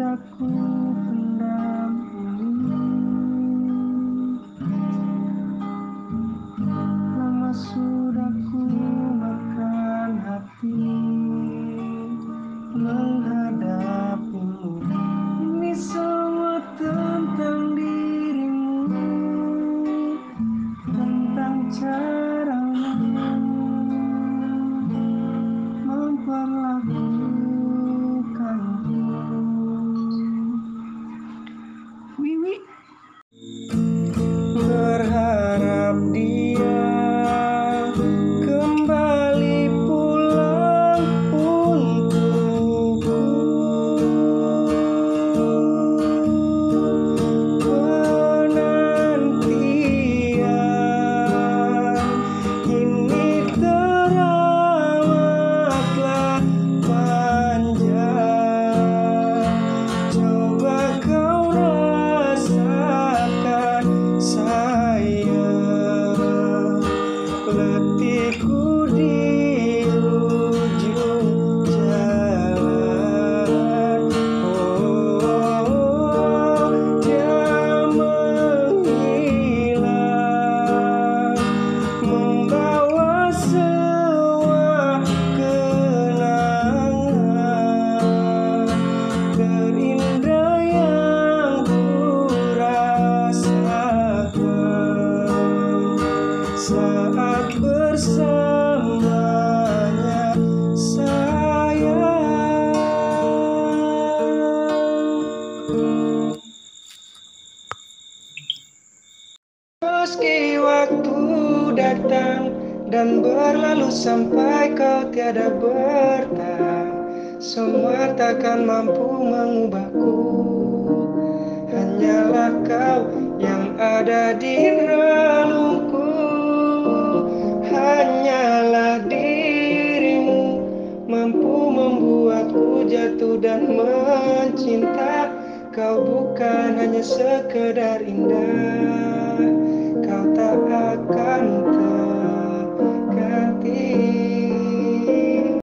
padaku pendam saat bersamanya sayang. Meski waktu datang dan berlalu sampai kau tiada bertahan Semua takkan mampu mengubahku. Hanyalah kau yang ada di relungku membuatku jatuh dan mencinta. Kau bukan hanya sekedar indah. Kau tak akan